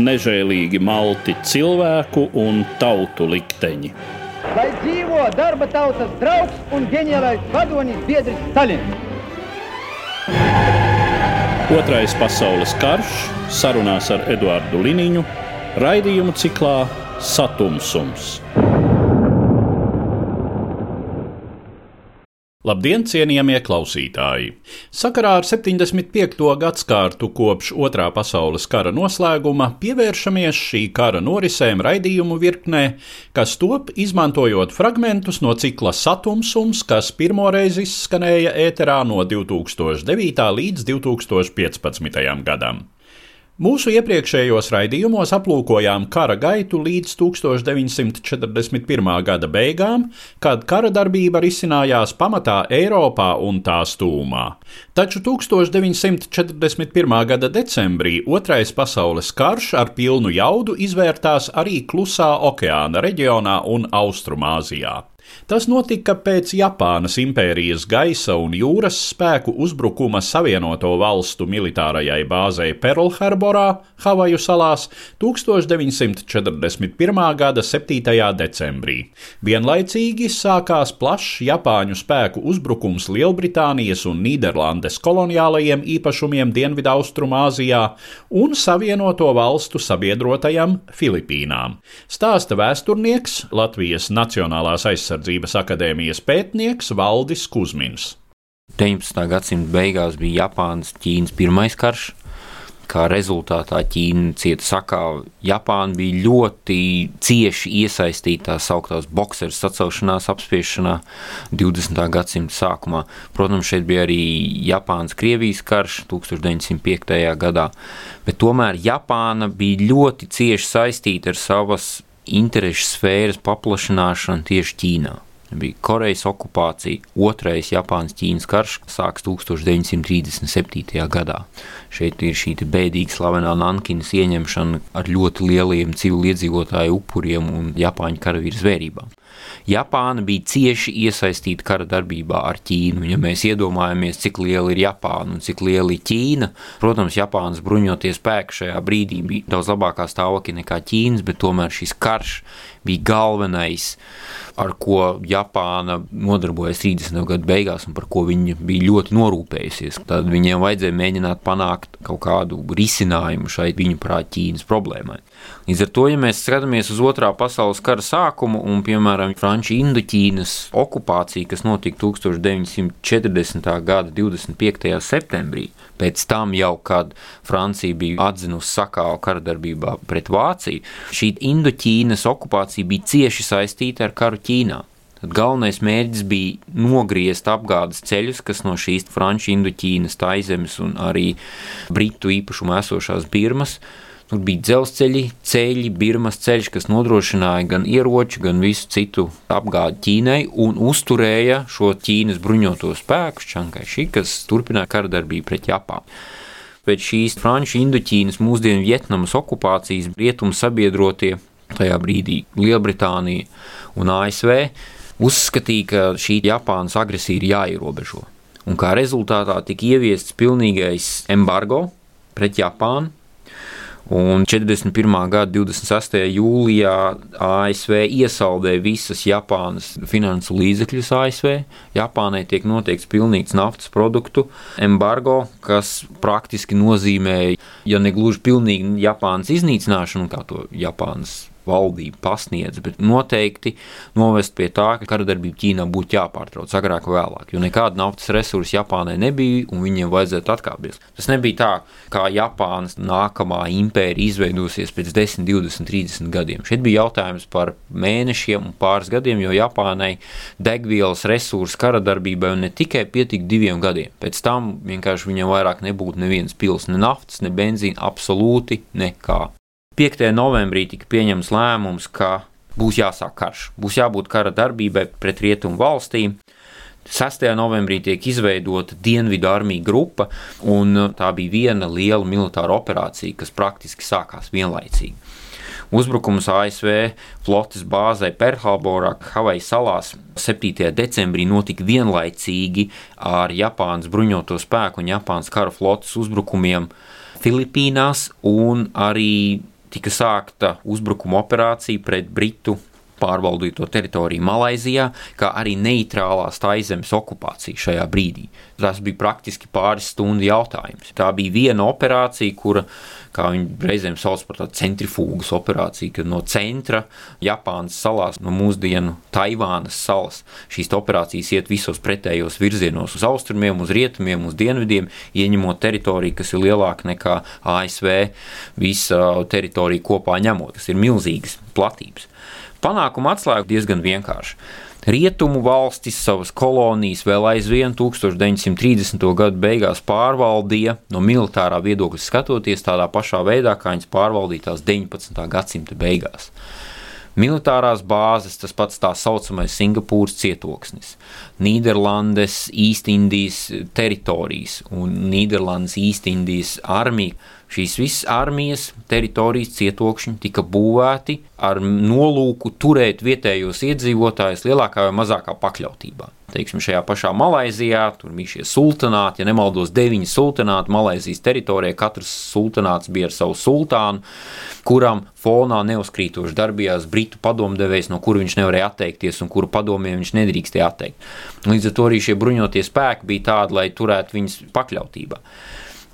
Nežēlīgi malti cilvēku un tautu likteņi. Lai dzīvo darba tautas draugs un ģeniālais vadonis biedrs Stalins. Otrais pasaules karš sarunās ar Eduardu Liniņu raidījumu ciklā Satumsums. Labdien, cienījamie klausītāji! Sakarā ar 75. gadsimtu kopš Otrā pasaules kara noslēguma pievēršamies šī kara norisēm raidījumu virknē, kas top izmantojot fragmentus no cikla Satumsums, kas pirmoreiz izskanēja ēterā no 2009. līdz 2015. gadam. Mūsu iepriekšējos raidījumos aplūkojām kara gaitu līdz 1941. gada beigām, kad kara darbība risinājās pamatā Eiropā un tās tūmā. Taču 1941. gada decembrī Otrais pasaules karš ar pilnu jaudu izvērtās arī Klusā okeāna reģionā un Austrumāzijā. Tas notika pēc Japānas impērijas gaisa un jūras spēku uzbrukuma Savienoto valstu militārajai bāzei Pearlharborā, Havaju salās 1941. gada 7. decembrī. Vienlaicīgi sākās plašs Japāņu spēku uzbrukums Lielbritānijas un Nīderlandes koloniālajiem īpašumiem Dienvidaustrumāzijā un Savienoto valstu sabiedrotajam Filipīnām. Stāsta vēsturnieks Latvijas Nacionālās aizsardzības aizsardzības akadēmijas pētnieks Valdis Kusmins. 19. gadsimta beigās bija Japānas-Ķīnas pirmais karš. Kā rezultātā Ķīna cieta sakāvi. Japāna bija ļoti cieši iesaistīta tā sauktās boxeru sacelšanās apspiešanā 20. gadsimta sākumā. Protams, šeit bija arī Japānas-Krievijas karš 1905. gadā, bet tomēr Japāna bija ļoti cieši saistīta ar savas interešu sfēras paplašināšana tieši Ķīnā. Bija Korejas okupācija, otrais Japānas-Ķīnas karš sākas 1937. gadā. Šeit ir šī bēdīga slavenā Nankinas ieņemšana ar ļoti lieliem civiliedzīvotāju upuriem un Japāņu karavīru zvērībām. Japāna bija cieši iesaistīta kara darbībā ar Ķīnu. Ja mēs iedomājamies, cik liela ir Japāna un cik liela ir Ķīna, protams, Japānas bruņoties spēki šajā brīdī bija daudz labākā stāvoklī nekā Ķīnas, bet tomēr šis karš bija galvenais, ar ko Japāna nodarbojas 30. gadu beigās un par ko viņa bija ļoti norūpējusies. Tad viņiem vajadzēja mēģināt panākt kaut kādu risinājumu šai viņu prāt Ķīnas problēmai. Līdz ar to, ja mēs skatāmies uz otrā pasaules kara sākumu un, piemēram, Frančijas Indoķīnas okupāciju, kas notika 1940. gada 25. septembrī, pēc tam jau, kad Francija bija atzinusi sakāvu karadarbībā pret Vāciju, šī Indoķīnas okupācija bija cieši saistīta ar karu Ķīnā. Tad galvenais mērķis bija nogriezt apgādes ceļus, kas no šīs Frančijas, Indoķīnas, Taizemes un arī Britu īpašumā esošās Birmas Tur bija dzelzceļi, ceļi, Birmas ceļš, kas nodrošināja gan ieroču, gan visu citu apgādi Ķīnai un uzturēja šo Ķīnas bruņoto spēku, Čankaiši, kas turpināja karadarbību pret Japānu. Pēc šīs Frančijas, Indoķīnas, mūsdienu Vietnamas okupācijas rietumu sabiedrotie, tajā brīdī Lielbritānija un ASV, uzskatīja, ka šī Japānas agresija ir jāierobežo. Un kā rezultātā tika ieviests pilnīgais embargo pret Japānu, Un 41. gada 26. jūlijā ASV iesaldēja visas Japānas finansu līdzekļus ASV. Japānai tiek noteikts pilnīgs naftas produktu embargo, kas praktiski nozīmēja, ja ne gluži pilnīgi Japānas iznīcināšanu, kā to Japānas valdība pasniedz, bet noteikti novest pie tā, ka karadarbība Ķīnā būtu jāpārtrauc agrāk vai vēlāk, jo nekāda naftas resursa Japānai nebija un viņiem vajadzētu atkāpties. Tas nebija tā, kā Japānas nākamā impērija izveidosies pēc 10, 20, 30 gadiem. Šeit bija jautājums par mēnešiem un pāris gadiem, jo Japānai degvielas resursu karadarbībai ne tikai pietika diviem gadiem. Pēc tam vienkārši viņam vairāk nebūtu nevienas pils, ne naftas, ne benzīna, absolūti nekā. 5. novembrī tika pieņemts lēmums, ka būs jāsāk karš, būs jābūt kara darbībai pret rietumu valstīm. 6. novembrī tiek izveidota Dienvidu armija grupa, un tā bija viena liela militāra operācija, kas praktiski sākās vienlaicīgi. Uzbrukums ASV flotes bāzē Perlharborā, Havaju salās 7. decembrī notika vienlaicīgi ar Japānas bruņoto spēku un Japānas kara flotes uzbrukumiem Filipīnās, un arī tika sākta uzbrukuma operācija pret Britu pārvaldīto teritoriju Malaizijā, kā arī neitrālās taizemes okupācija šajā brīdī. Tas bija praktiski pāris stundu jautājums. Tā bija viena operācija, kura, kā viņi reizēm sauc par tādu centrifūgas operāciju, kad no centra Japānas salās, no mūsdienu Taivānas salas, šīs operācijas iet visos pretējos virzienos, uz austrumiem, uz rietumiem, uz dienvidiem, ieņemot teritoriju, kas ir lielāka nekā ASV visa teritorija kopā ņemot. Tas ir milzīgas platības. Panākuma atslēga diezgan vienkārša. Rietumu valstis savas kolonijas vēl aizvien 1930. gadu beigās pārvaldīja no militārā viedokļa skatoties tādā pašā veidā, kā viņas pārvaldīja tās 19. gadsimta beigās. Militārās bāzes, tas pats tā saucamais Singapūras cietoksnis, Nīderlandes, Īstindijas teritorijas un Nīderlandes Īstindijas armija Šīs visas armijas, teritorijas, cietokšņi tika būvēti ar nolūku turēt vietējos iedzīvotājus lielākā vai mazākā pakļautībā. Teiksim, šajā pašā Malaisijā tur bija šie sultānāti, ja nemaldos, deviņi sultānāti Malaisijas teritorijā. Katrs sultānāts bija ar savu sultānu, kuram fonā neuzkrītoši darbījās britu padomdevējs, no kura viņš nevarēja atteikties un kuru padomiem viņš nedrīkstēja atteikt. Līdz ar to arī šie bruņotie spēki bija tādi, lai turētu viņus pakļautībā.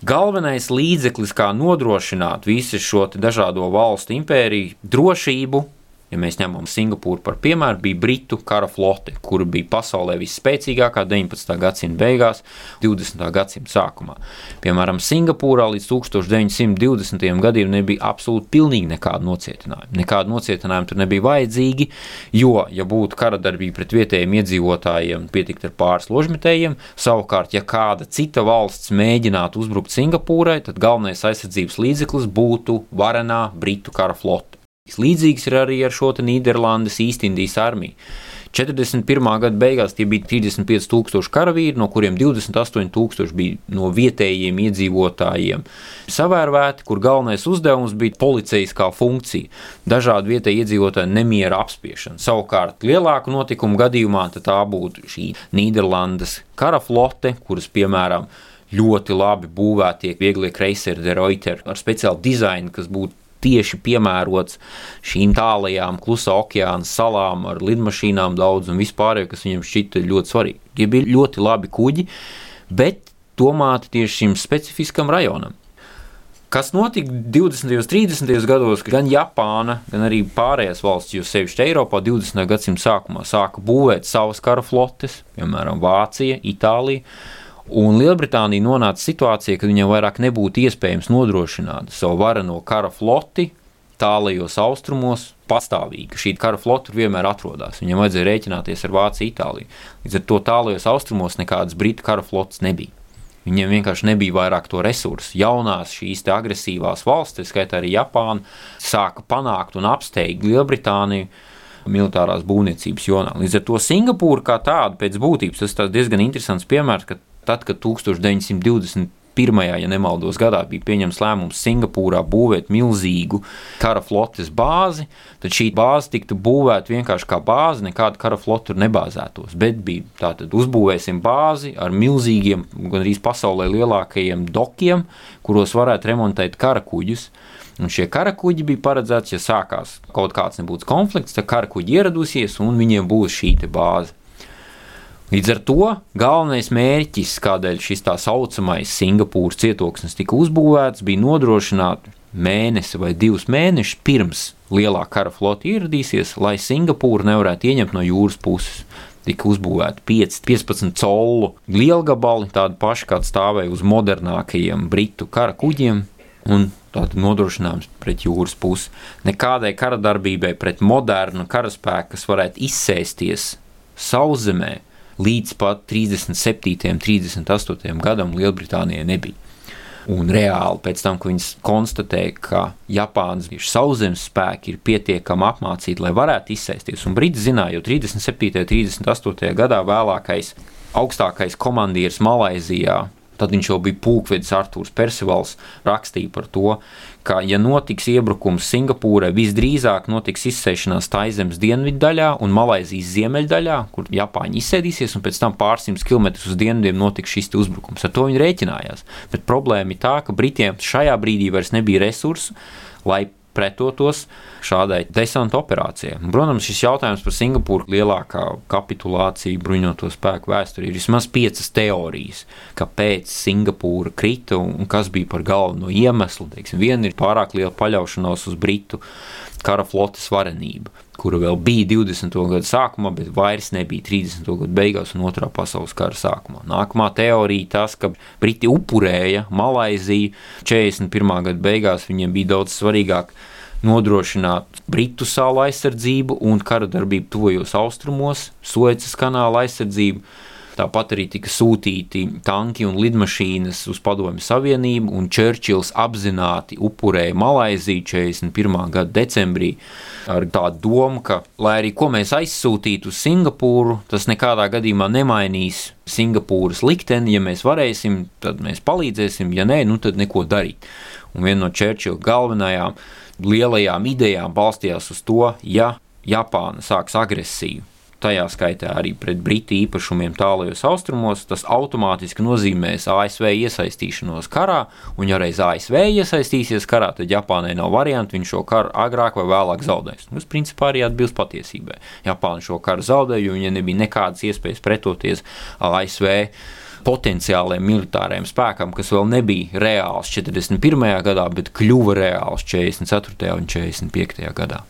Galvenais līdzeklis, kā nodrošināt visu šo dažādo valstu impēriju drošību, Ja mēs ņemam Singapūru par piemēru, bija Britu kara flote, kura bija pasaulē visspēcīgākā 19. gadsimta beigās, 20. gadsimta sākumā. Piemēram, Singapūrā līdz 1920. gadiem nebija absolūti pilnīgi nekāda nocietinājuma. Nekāda nocietinājuma tur nebija vajadzīgi, jo, ja būtu kara darbība pret vietējiem iedzīvotājiem, pietikt ar pāris ložmetējiem, savukārt, ja kāda cita valsts mēģinātu uzbrukt Singapūrai, tad galvenais aizsardzības līdzeklis būtu varenā Britu kara flote. Līdzīgs ir arī ar šo Nīderlandes īstindijas armiju. 41. gada beigās tie bija 35,000 karavīri, no kuriem 28,000 bija no vietējiem iedzīvotājiem savērvēti, kur galvenais uzdevums bija policijaskā funkcija, dažādu vietēju iedzīvotāju nemiera apspiešana. Savukārt, lielāku notikumu gadījumā tā būtu šī Nīderlandes kara flote, kuras piemēram ļoti labi būvētie vieglie kreiseri de Reuter ar speciālu dizainu, kas būtu tieši piemērots šīm tālajām klusā okeāna salām ar lidmašīnām daudz un vispārējo, kas viņam šķita ļoti svarīgi. Tie bija ļoti labi kuģi, bet domāti tieši šim specifiskam rajonam. Kas notika 20. un 30. gados, gan Japāna, gan arī pārējās valsts, jo sevišķi Eiropā 20. gadsimta sākumā sāka būvēt savas kara flotes, piemēram, Vācija, Itālija. Un Lielbritānija nonāca situācijā, kad viņam vairāk nebūtu iespējams nodrošināt savu vareno kara floti tālajos austrumos pastāvīgi. Šī kara flota tur vienmēr atrodas. Viņam vajadzēja rēķināties ar Vāciju, Itāliju. Līdz ar to tālajos austrumos nekādas britu kara flotas nebija. Viņiem vienkārši nebija vairāk to resursu. Jaunās šīs agresīvās valstis, skaitā arī Japāna, sāka panākt un apsteigt Lielbritāniju militārās būvniecības jomā. Līdz ar to Singapūra kā tāda pēc būtības tas ir diezgan interesants piemērs, ka tad, kad 1920 pirmajā, ja nemaldos, gadā bija pieņemts lēmums Singapūrā būvēt milzīgu kara flotes bāzi, tad šī bāze tiktu būvēta vienkārši kā bāze, nekāda kara flote tur nebāzētos. Bet bija tātad uzbūvēsim bāzi ar milzīgiem, gan arī pasaulē lielākajiem dokiem, kuros varētu remontēt kara kuģus. Un šie karakuģi bija paredzēti, ja sākās kaut kāds nebūs konflikts, tad karakuģi ieradusies un viņiem būs šī bāze. Līdz ar to galvenais mērķis, kādēļ šis tā saucamais Singapūras cietoksnis tika uzbūvēts, bija nodrošināt mēnesi vai divus mēnešus pirms lielā kara flota ieradīsies, lai Singapūra nevarētu ieņemt no jūras puses. Tika uzbūvēti 5, 15 colu lielgabali, tādi paši, kādi stāvēja uz modernākajiem britu kara kuģiem, un tāda nodrošinājums pret jūras pusi. Nekādai kara darbībai pret modernu karaspēku, kas varētu izsēsties sauszemē, līdz pat 37. un 38. gadam Lielbritānijai nebija. Un reāli pēc tam, kad viņi konstatē, ka Japānas sauszemes spēki ir pietiekami apmācīti, lai varētu izsēsties, un Briti zināja, jo 37. un 38. gadā vēlākais augstākais komandieris Malaizijā Tad viņš jau bija pulkvedis Arthurs Persivals, rakstīja par to, ka, ja notiks iebrukums Singapūrai, visdrīzāk notiks izsēšanās Taizemes dienvidu daļā un Malaisijas ziemeļdaļā, kur Japāņi izsēdīsies, un pēc tam pārsimt km uz dienvidiem notiks šis uzbrukums. Ar to viņi rēķinājās. Bet problēma ir tā, ka Britiem šajā brīdī vairs nebija resursu, lai pretotos šādai desanta operācijai. Protams, šis jautājums par Singapūru lielākā kapitulācija bruņoto spēku vēsturē ir vismaz piecas teorijas, kāpēc Singapūra krita un kas bija par galveno iemeslu. Teiksim, viena ir pārāk liela paļaušanās uz Britu kara flotes varenību, kura vēl bija 20. gada sākumā, bet vairs nebija 30. gada beigās un otrā pasaules kara sākumā. Nākamā teorija tas, ka Briti upurēja Malaiziju 41. gada beigās, viņiem bija daudz svarīgāk nodrošināt Britu salu aizsardzību un kara darbību tuvajos austrumos, Suecas kanāla aizsardzību Tāpat arī tika sūtīti tanki un lidmašīnas uz Padomju Savienību, un Čērčils apzināti upurēja Malaiziju 41. gada decembrī ar tādu domu, ka, lai arī ko mēs aizsūtītu uz Singapūru, tas nekādā gadījumā nemainīs Singapūras likteni. Ja mēs varēsim, tad mēs palīdzēsim, ja nē, nu tad neko darīt. Un viena no Čērčila galvenajām lielajām idejām balstījās uz to, ja Japāna sāks agresiju tajā skaitā arī pret Britu īpašumiem tālajos austrumos, tas automātiski nozīmēs ASV iesaistīšanos karā, un ja reiz ASV iesaistīsies karā, tad Japānai nav variantu, viņš šo karu agrāk vai vēlāk zaudēs. Tas principā arī atbilst patiesībai. Japāna šo karu zaudēja, jo viņai nebija nekādas iespējas pretoties ASV potenciāliem militāriem spēkam, kas vēl nebija reāls 41. gadā, bet kļuva reāls 44. un 45. gadā.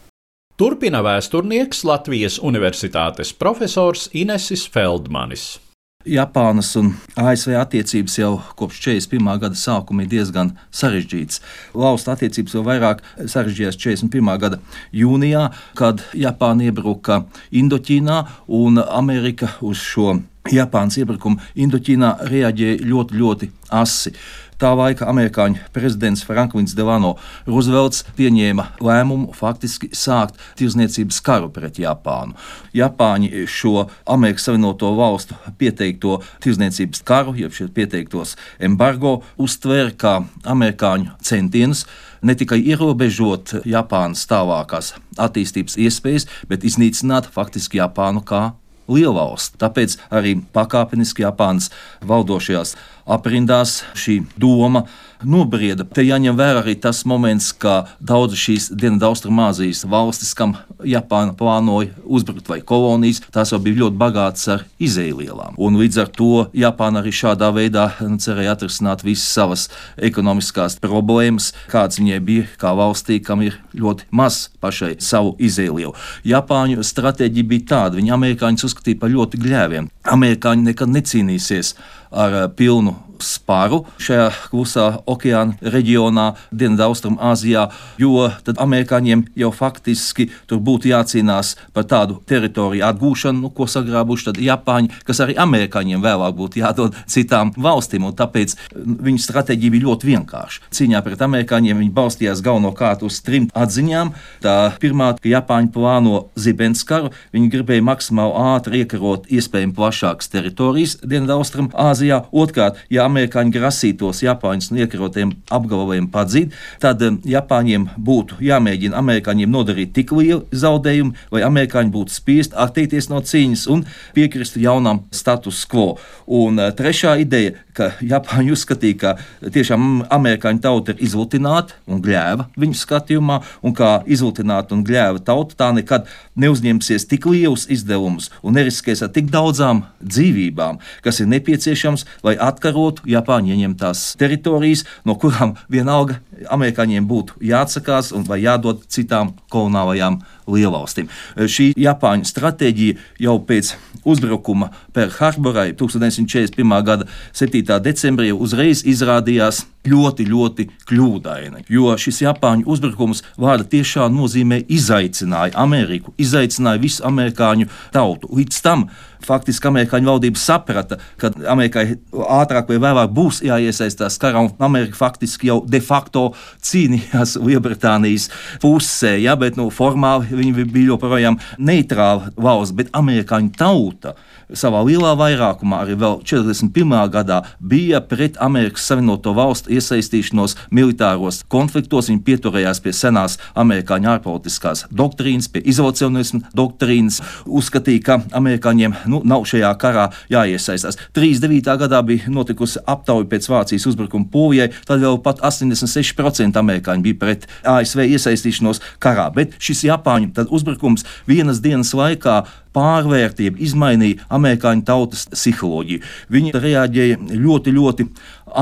Turpina vēsturnieks Latvijas Universitātes profesors Inesis Feldmanis. Japānas un ASV attiecības jau kopš 41. gada sākuma ir diezgan sarežģītas. Valstu attiecības vēl vairāk sarežģījās 41. gada jūnijā, kad Japāna iebruka Indoķīnā un Amerika uz šo Japānas iebrukumu Indoķīnā reaģēja ļoti, ļoti asi. Tā laika amerikāņu prezidents Franklins Delano Roosevelts pieņēma lēmumu faktiski sākt tirzniecības karu pret Japānu. Japāņi šo Amerikas Savienoto Valstu pieteikto tirzniecības karu, jeb šie pieteiktos embargo, uztvēra kā amerikāņu centienus ne tikai ierobežot Japānas tālākās attīstības iespējas, bet iznīcināt faktiski Japānu kā lielvalsts. Tāpēc arī pakāpeniski Japānas valdošajās aprindās šī doma nobrieda. Te jāņem vērā arī tas moments, ka daudz šīs Dienvidaustrumāzijas valstis, kam Japāna plānoja uzbrukt vai kolonijas, tās jau bija ļoti bagātas ar izēvielām. Un līdz ar to Japāna arī šādā veidā nu, cerēja atrisināt visas savas ekonomiskās problēmas, kādas viņai bija kā valstī, kam ir ļoti maz pašai savu izēvielu. Japāņu stratēģija bija tāda, viņi amerikāņus uzskatīja par ļoti gļēviem. Amerikāņi nekad necīnīsies ar pilnu spāru šajā klusā okeāna reģionā, Dienvidu-Austrumāzijā, jo tad amerikāņiem jau faktiski tur būtu jācīnās par tādu teritoriju atgūšanu, nu, ko sagrābuši Japāņi, kas arī amerikāņiem vēlāk būtu jādod citām valstīm. Tāpēc viņu stratēģija bija ļoti vienkārša. Cīņā pret amerikāņiem viņi balstījās galvenokārt uz trim atziņām. Tā pirmā, ka Japāņi plāno zibenskaru, viņi gribēja maksimāli ātri iekarot iespējami plašākas teritorijas Dienvidu-Austrumāzijā. Otrkārt, ja amerikāņi grasītos Japāņus no iekarotiem apgabaliem padzīt, tad um, Japāņiem būtu jāmēģina amerikāņiem nodarīt tik lielu zaudējumu, lai amerikāņi būtu spiest atteikties no cīņas un piekrist jaunam status quo. Un uh, trešā ideja, ka Japāņi uzskatīja, ka tiešām amerikāņu tauta ir izlutināta un gļēva viņu skatījumā, un kā izlutināta un gļēva tauta tā nekad neuzņemsies tik lielus izdevumus un neriskēs ar tik daudzām dzīvībām, kas ir nepieciešams, lai atkarotu Japāņu ieņemtās teritorijas, no kurām vienalga amerikāņiem būtu jāatsakās vai jādod citām kolonālajām lielvalstīm. Šī Japāņu stratēģija jau pēc uzbrukuma Perl-Harborai 1941. gada 7. decembrī uzreiz izrādījās ļoti, ļoti kļūdaina. Jo šis Japāņu uzbrukums vārda tiešām nozīmē izaicināja Ameriku, izaicināja visu amerikāņu tautu. Līdz tam faktiski amerikāņu valdība saprata, ka Amerikai ātrāk vai vēlāk būs jāiesaistās karā, un Amerika faktiski jau de facto cīnījās Lielbritānijas pusē, ja, bet nu, formāli viņi bija joprojām neitrāla valsts, bet amerikāņu tauta savā lielā vairākumā arī vēl 41. gadā bija pret Amerikas Savienoto Valstu iesaistīšanos militāros konfliktos. Viņi pieturējās pie senās amerikāņu ārpolitiskās doktrīnas, pie izolacionismu doktrīnas, uzskatīja, ka amerikāņiem nu, nav šajā karā jāiesaistās. 39. gadā bija notikusi aptauja pēc Vācijas uzbrukuma Polijai, tad vēl pat 86% amerikāņi bija pret ASV iesaistīšanos karā. Bet šis Japāņu uzbrukums vienas dienas laikā pārvērtība izmainīja amerikāņu tautas psiholoģiju. Viņi reaģēja ļoti, ļoti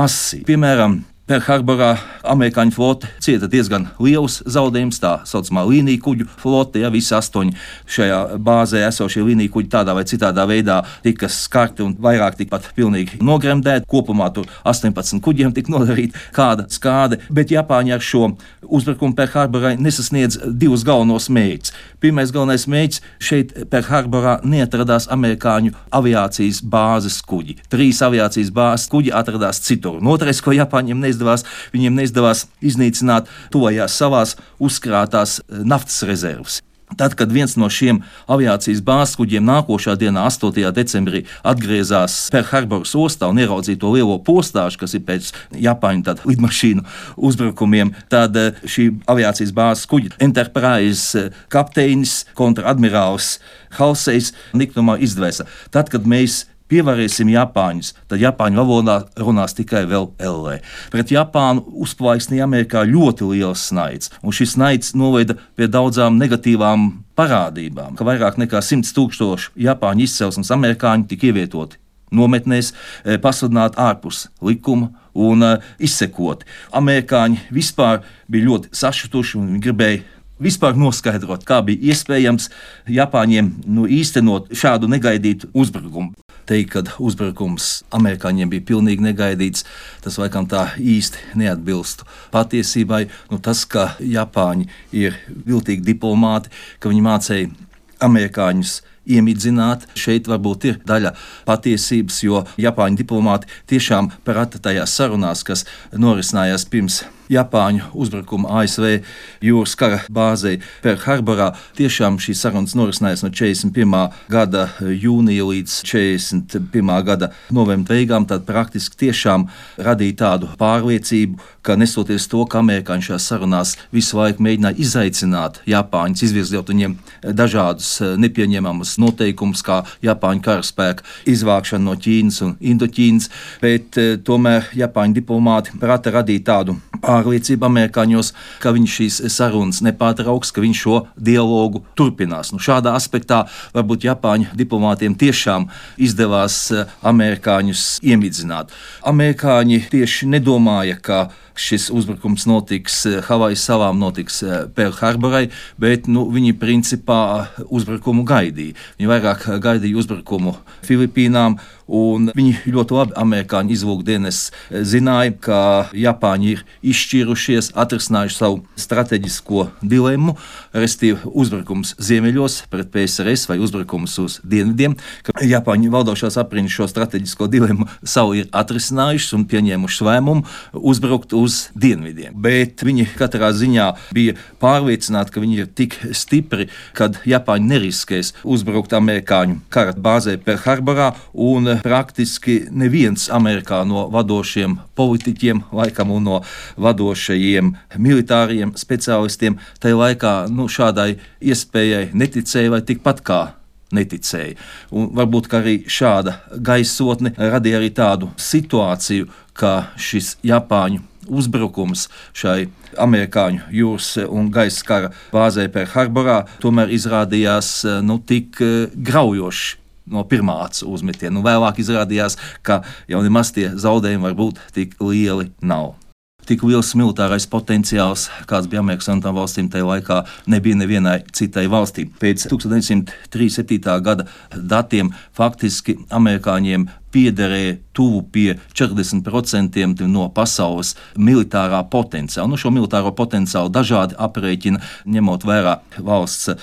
asi. Piemēram, Perlharborā amerikāņu flote cieta diezgan liels zaudējums. Tā saucamā līnija kuģu flote, ja visi astoņi šajā bāzē esošie līnija kuģi tādā vai citādā veidā tika skarti un vairāk tika pat pilnīgi nogremdēti. Kopumā tur 18 kuģiem tika nodarīta kāda skāde, bet Japāņi ar šo uzbrukumu Perlharborai nesasniedz divus galvenos mērķus. Pirmais galvenais mērķis šeit Perlharborā neatradās amerikāņu aviācijas bāzes kuģi. Trīs aviācijas bāzes kuģi atradās citur. Un otrais, ko Japāņiem neizdevās, neizdevās, viņiem neizdevās iznīcināt tojās savās uzkrātās eh, naftas rezerves. Tad, kad viens no šiem aviācijas bāzes kuģiem nākošā dienā, 8. decembrī, atgriezās Perlharboras ostā un ieraudzīja to lielo postāžu, kas ir pēc Japāņu lidmašīnu uzbrukumiem, tad eh, šī aviācijas bāzes kuģa Enterprise eh, kapteinis, kontradmirālis Halsejs niknumā izdvēsa. Tad, kad mēs pievarēsim Japāņus, tad Japāņu valodā runās tikai vēl LV. Pret Japānu uzplaiksnīja Amerikā ļoti liels naids, un šis naids noveda pie daudzām negatīvām parādībām, ka vairāk nekā 100 tūkstoši Japāņu izcelsmes amerikāņu tika ievietoti nometnēs, e, pasludināti ārpus likuma un uh, izsekoti. Amerikāņi vispār bija ļoti sašutuši un gribēja vispār noskaidrot, kā bija iespējams Japāņiem nu, īstenot šādu negaidītu uzbrukumu teikt, ka uzbrukums amerikāņiem bija pilnīgi negaidīts, tas laikam tā īsti neatbilst patiesībai. Nu, tas, ka Japāņi ir viltīgi diplomāti, ka viņi mācīja amerikāņus iemidzināt. Šeit varbūt ir daļa patiesības, jo Japāņu diplomāti tiešām prata tajās sarunās, kas norisinājās pirms Japāņu uzbrukuma ASV jūras kara bāzei Perlharborā. Tiešām šīs sarunas norisinājās no 41. gada jūnija līdz 41. gada novembra beigām. Tad praktiski tiešām radīja tādu pārliecību, ka nesoties to, ka amerikāņi šajās sarunās visu laiku mēģināja izaicināt Japāņus, izvirzot viņiem dažādus eh, nepieņemamus noteikumus, kā Japāņu karaspēka izvākšana no Ķīnas un Indoķīnas, bet eh, tomēr Japāņu diplomāti prata radīt tādu pārliecība amerikāņos, ka viņš šīs sarunas nepārtrauks, ka viņš šo dialogu turpinās. Nu, šādā aspektā varbūt Japāņu diplomātiem tiešām izdevās eh, amerikāņus iemidzināt. Amerikāņi tieši nedomāja, ka šis uzbrukums notiks eh, Havaju salām, notiks eh, Perlharborai, bet nu, viņi principā uzbrukumu gaidīja. Viņi vairāk gaidīja uzbrukumu Filipīnām. Un viņi ļoti labi, amerikāņu izlūkdienas, eh, zināja, ka Japāņi ir izšķīrušies, atrisinājuši savu strateģisko dilemmu, respektīvi uzbrukums ziemeļos pret PSRS vai uzbrukums uz dienvidiem. Japāņu valdošās aprindas šo strateģisko dilemmu savu ir atrisinājušas un pieņēmušas lēmumu uzbrukt uz dienvidiem. Bet viņi katrā ziņā bija pārliecināti, ka viņi ir tik stipri, ka Japāņi neriskēs uzbrukt amerikāņu kara bāzē Perlharborā un praktiski neviens Amerikā no vadošiem politiķiem, laikam, un no vadošajiem militāriem speciālistiem tajā laikā nu, šādai iespējai neticēja vai tikpat kā neticēja. Un varbūt arī šāda gaisotne radīja arī tādu situāciju, ka šis Japāņu uzbrukums šai amerikāņu jūras un gaisa kara bāzē Perlharborā tomēr izrādījās nu, tik graujošs no pirmā acu uzmetiena. Nu, vēlāk izrādījās, ka jau nemaz tie zaudējumi var būt tik lieli nav. tik liels militārais potenciāls, kāds bija Amerikas Savienotām valstīm tajā laikā, nebija nevienai citai valstī. Pēc 1937. gada datiem faktiski amerikāņiem piederēja tuvu pie 40% no pasaules militārā potenciāla. Nu, šo militāro potenciālu dažādi aprēķina, ņemot vērā valsts eh,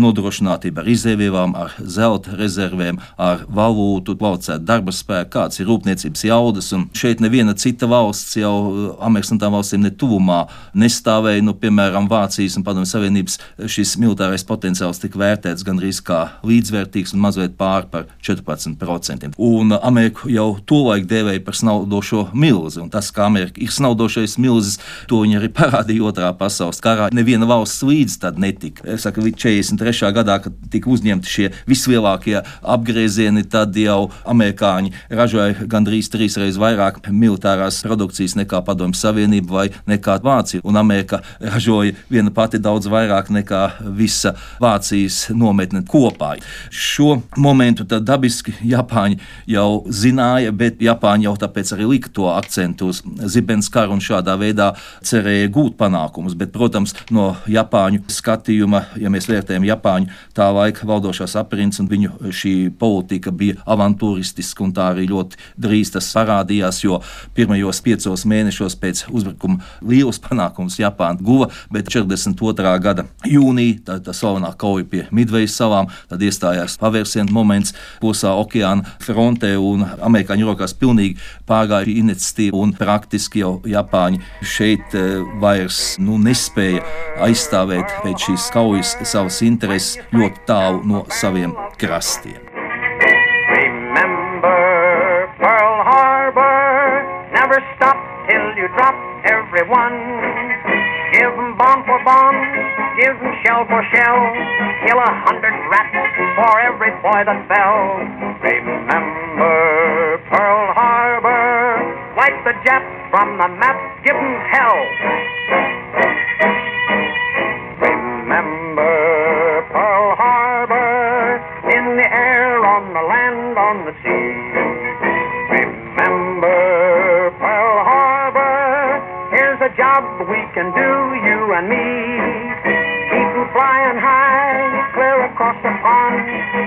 nodrošinātību ar izēvielām, ar zelta rezervēm, ar valūtu, valcētu darba spēku, kāds ir rūpniecības jaudas. Un šeit neviena cita valsts jau eh, Amerikas Savienotām valstīm netuvumā nestāvēja. Nu, piemēram, Vācijas un Padomju Savienības šis militārais potenciāls tika vērtēts gandrīz kā līdzvērtīgs un mazliet pār par 14%. Un Ameriku jau tolaik dēvēja par snaudošo milzi. Tas, kā Amerika ir snaudošais milzis, to viņi arī parādīja otrā pasaules karā. Neviena valsts līdzi tad netika. Es saku, līdz 43. gadā, kad tika uzņemti šie vislielākie apgriezieni, tad jau amerikāņi ražoja gandrīz trīs reizes vairāk militārās produkcijas nekā Padomju Savienība vai nekā Vācija. Un Amerika ražoja viena pati daudz vairāk nekā visa Vācijas nometne kopā. Šo momentu dabiski Japāņi jau zināja, bet Japāņi jau tāpēc arī lika to akcentu uz zibens karu un šādā veidā cerēja gūt panākumus. Bet, protams, no Japāņu skatījuma, ja mēs vērtējam Japāņu tā laika valdošās aprindas un viņu šī politika bija avantūristiska un tā arī ļoti drīz tas parādījās, jo pirmajos piecos mēnešos pēc uzbrukuma lielus panākumus Japāna guva, bet 42. gada jūnija tā, tā slavenā kauja pie Midvejas salām, tad iestājās pavērsienu moments Klusā okeāna frontē un amerikāņu rokās pilnīgi pārgāja iniciatīva, un praktiski jau Japāņi šeit eh, vairs nu, nespēja aizstāvēt pēc šīs kaujas savas intereses ļoti tālu no saviem krastiem. Remember Pearl Harbor, never stop till you drop everyone. Bomb for bomb, give shell for shell. Kill a hundred rats for every boy that fell. Remember Pearl Harbor, wipe the Japs from the map, give them hell. Remember Pearl Harbor, in the air, on the land, on the sea. Remember Pearl Harbor, here's a job we can do and me. Keep flying high, clear across the pond.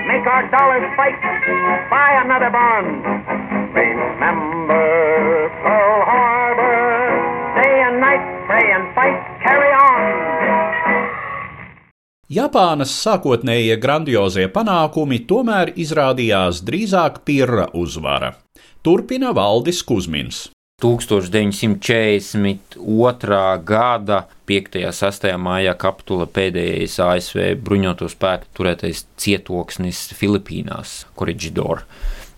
Make our dollars fight, buy another bond. Remember Pearl Harbor, day and night, pray and fight, carry on. Japānas sākotnējie grandiozie panākumi tomēr izrādījās drīzāk pirra uzvara. Turpina Valdis Kusmins. 1942. gada 5. un 6. maijā kapitula pēdējais ASV bruņoto spēku turētais cietoksnis Filipīnās, Koridžidor.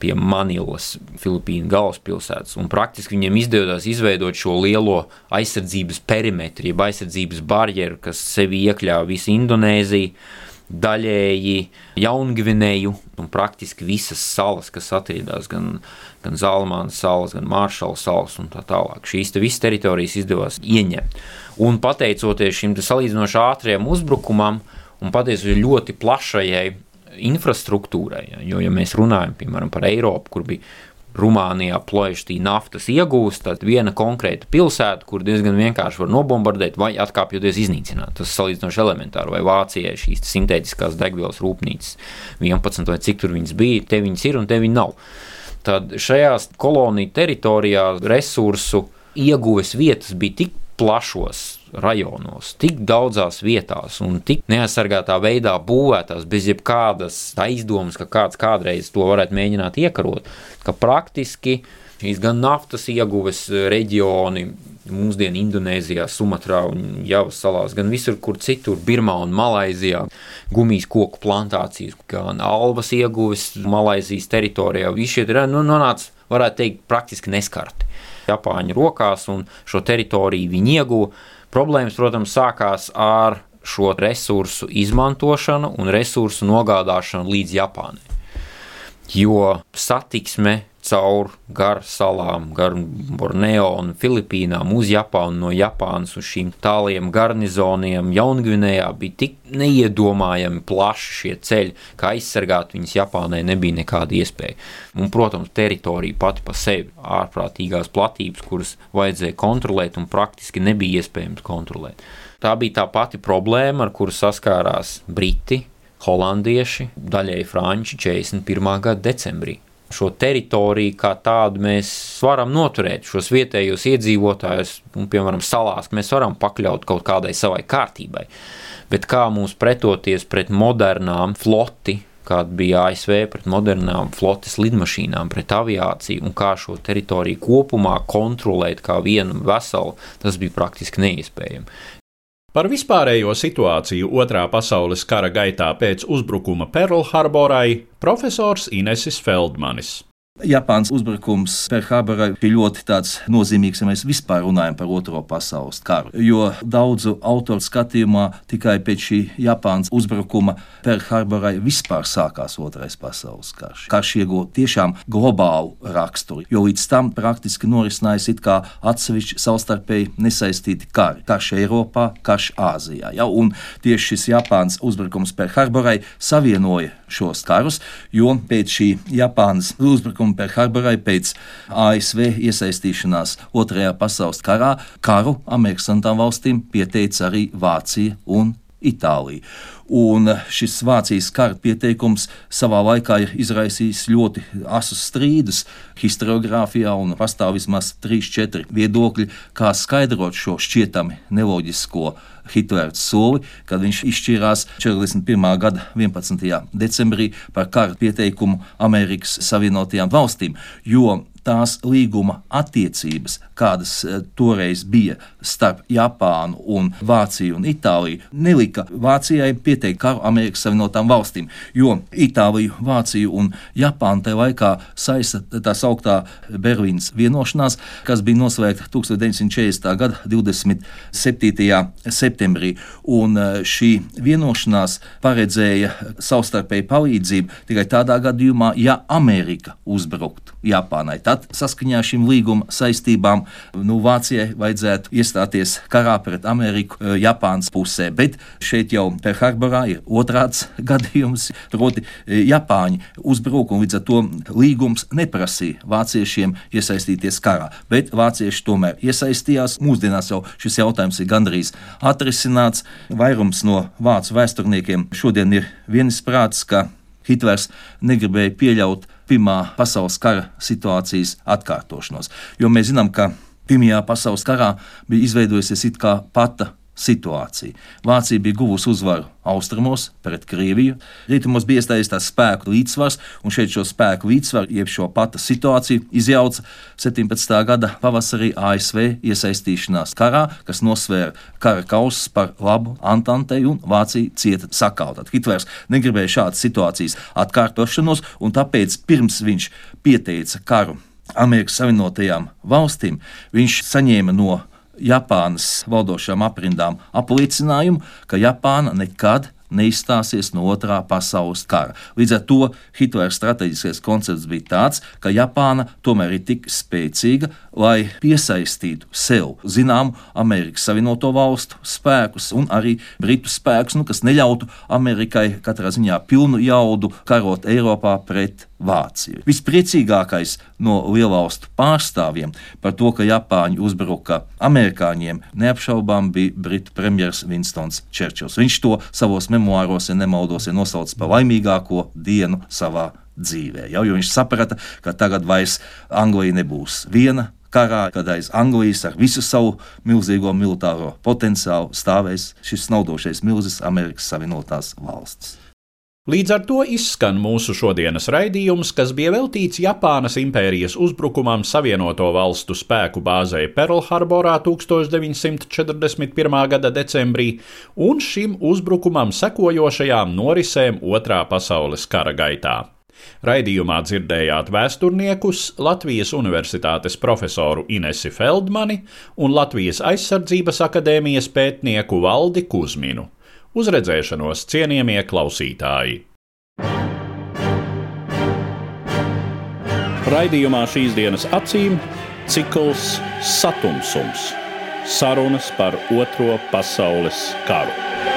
Pie Manilas, Filipīnu galvaspilsētas. Un praktiski viņiem izdevās izveidot šo lielo aizsardzības perimetru, jeb aizsardzības barjeru, kas sevi iekļāva visu Indonēziju, daļēji Jaungvinēju un praktiski visas salas, kas atradās gan, gan Zalmanas salas, gan Māršala salas un tā tālāk. Šīs te visas teritorijas izdevās ieņemt. Un pateicoties šim salīdzinoši ātriem uzbrukumam un pateicoties ļoti plašajai infrastruktūrai, jo, ja mēs runājam piemēram par Eiropu, kur bija Rumānijā plojšķī naftas iegūst, tad viena konkrēta pilsēta, kur diezgan vienkārši var nobombardēt vai atkāpjoties iznīcināt. Tas salīdzinoši elementāri, vai Vācijai šīs sintētiskās degvielas rūpnīcas 11 vai cik tur viņas bija, te viņas ir un te viņas nav. Tad šajās koloniju teritorijās resursu ieguves vietas bija tik plašos rajonos, tik daudzās vietās un tik neaizsargātā veidā būvētās, bez jebkādas aizdomas, ka kāds kādreiz to varētu mēģināt iekarot, ka praktiski šīs gan naftas ieguves reģioni, mūsdienu Indonēzijā, Sumatrā un Javas salās, gan visur, kur citur, Birmā un Malaizijā, gumijas koku plantācijas, gan alvas ieguves Malaizijas teritorijā, visi šie ir nu, nonāca, varētu teikt, praktiski neskarti. Japāņu rokās un šo teritoriju viņi ieguva Problēmas, protams, sākās ar šo resursu izmantošanu un resursu nogādāšanu līdz Japānai. Jo satiksme caur gar salām, gar Borneo un Filipīnām uz Japānu, no Japānas uz šīm tāliem garnizoniem Jaungvinējā bija tik neiedomājami plaši šie ceļi, ka aizsargāt viņus Japānai nebija nekāda iespēja. Un, protams, teritorija pati pa sevi, ārprātīgās platības, kuras vajadzēja kontrolēt un praktiski nebija iespējams kontrolēt. Tā bija tā pati problēma, ar kuru saskārās Briti, holandieši, daļēji franči 41. gada decembrī šo teritoriju kā tādu mēs varam noturēt, šos vietējos iedzīvotājus, un, piemēram, salās mēs varam pakļaut kaut kādai savai kārtībai. Bet kā mums pretoties pret modernām floti, kāda bija ASV pret modernām flotes lidmašīnām, pret aviāciju, un kā šo teritoriju kopumā kontrolēt kā vienu veselu, tas bija praktiski neiespējami. Par vispārējo situāciju Otrā pasaules kara gaitā pēc uzbrukuma Perlharborai profesors Inesis Feldmanis. Japānas uzbrukums Perlharborai bija ļoti nozīmīgs, ja mēs vispār runājam par Otro pasaules karu. Jo daudzu autoru skatījumā tikai pēc šī Japānas uzbrukuma Perlharborai vispār sākās Otrais pasaules karš. Karš ieguva tiešām globālu raksturu, jo līdz tam praktiski norisinājās it kā atsevišķi savstarpēji nesaistīti kari. Karš Eiropā, karš Āzijā. Ja? Un tieši šis Japānas uzbrukums Perlharborai savienoja šos karus, jo pēc šī Japānas uzbrukuma uzbrukuma Perlharborai pēc ASV iesaistīšanās Otrajā pasaules karā karu Amerikas valstīm pieteica arī Vācija un Itālija. Un šis Vācijas kara pieteikums savā laikā ir izraisījis ļoti asus strīdus historiografijā, un pastāv vismaz 3-4 viedokļi, kā skaidrot šo šķietami neloģisko Hitlera soli, kad viņš izšķīrās 41. gada 11. decembrī par kara pieteikumu Amerikas Savienotajām valstīm. Jo tās līguma attiecības, kādas eh, toreiz bija starp Japānu, un Vāciju un Itāliju, nelika Vācijai pieteikt karu Amerikas Savienotām valstīm, jo Itāliju, Vāciju un Japānu tajā laikā saista tā sauktā Berlīnas vienošanās, kas bija noslēgta 1940. gada 27. septembrī. Un eh, šī vienošanās paredzēja savstarpēju palīdzību tikai tādā gadījumā, ja Amerika uzbruktu Japānai. Tā Tad saskaņā ar šīm līguma saistībām nu, Vācijai vajadzētu iestāties karā pret Ameriku eh, Japānas pusē. Bet šeit jau Perharborā ir otrāds gadījums, proti eh, Japāņi uzbruka un līdz ar to līgums neprasīja vāciešiem iesaistīties karā. Bet vācieši tomēr iesaistījās. Mūsdienās jau šis jautājums ir gandrīz atrisināts. Vairums no vācu vēsturniekiem šodien ir vienisprāts, ka Hitlers negribēja pieļaut Pirmā pasaules kara situācijas atkārtošanos. Jo mēs zinām, ka Pirmajā pasaules karā bija izveidojusies it kā pata situācija. Vācija bija guvusi uzvaru austrumos pret Krieviju, rietumos bija iestājies tās spēku līdzsvars, un šeit šo spēku līdzsvaru, jeb šo pata situāciju, izjauca 17. gada pavasarī ASV iesaistīšanās karā, kas nosvēra kara kausus par labu Antantei, un Vācija cieta sakauta. Hitlers negribēja šādas situācijas atkārtošanos, un tāpēc pirms viņš pieteica karu Amerikas Savienotajām valstīm, viņš saņēma no Japānas valdošām aprindām apliecinājumu, ka Japāna nekad neizstāsies no otrā pasaules kara. Līdz ar to Hitlera strateģiskais koncepts bija tāds, ka Japāna tomēr ir tik spēcīga, lai piesaistītu sev zināmu Amerikas Savienoto Valstu spēkus un arī Britu spēkus, nu, kas neļautu Amerikai katrā ziņā pilnu jaudu karot Eiropā pret Vāciju. Vispriecīgākais no lielvalstu pārstāvjiem par to, ka Japāņi uzbruka amerikāņiem, neapšaubām bija Britu premjerministrs Winstons Čerčils. Viņš to savos memoāros, ja nemaldos, ir nosaucis par laimīgāko dienu savā dzīvē. Jau, jo viņš saprata, ka tagad vairs Anglija nebūs viena karā, kad aiz Anglijas ar visu savu milzīgo militāro potenciālu stāvēs šis snaudošais milzis Amerikas Savienotās valstis. Līdz ar to izskan mūsu šodienas raidījums, kas bija veltīts Japānas impērijas uzbrukumam Savienoto Valstu spēku bāzē Pearlharborā 1941. gada decembrī un šim uzbrukumam sekojošajām norisēm Otrā pasaules kara gaitā. Raidījumā dzirdējāt vēsturniekus Latvijas Universitātes profesoru Inesi Feldmani un Latvijas aizsardzības akadēmijas pētnieku Valdi Kuzminu. Uz redzēšanos, cienījamie klausītāji! Raidījumā šīs dienas acīm cikls Satumsums - sarunas par Otro pasaules karu.